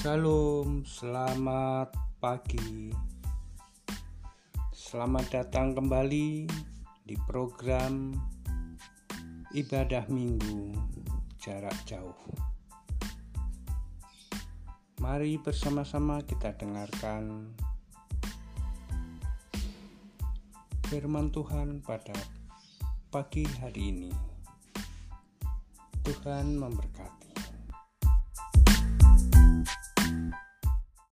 Salam, selamat pagi. Selamat datang kembali di program Ibadah Minggu Jarak Jauh. Mari bersama-sama kita dengarkan firman Tuhan pada pagi hari ini. Tuhan memberkati.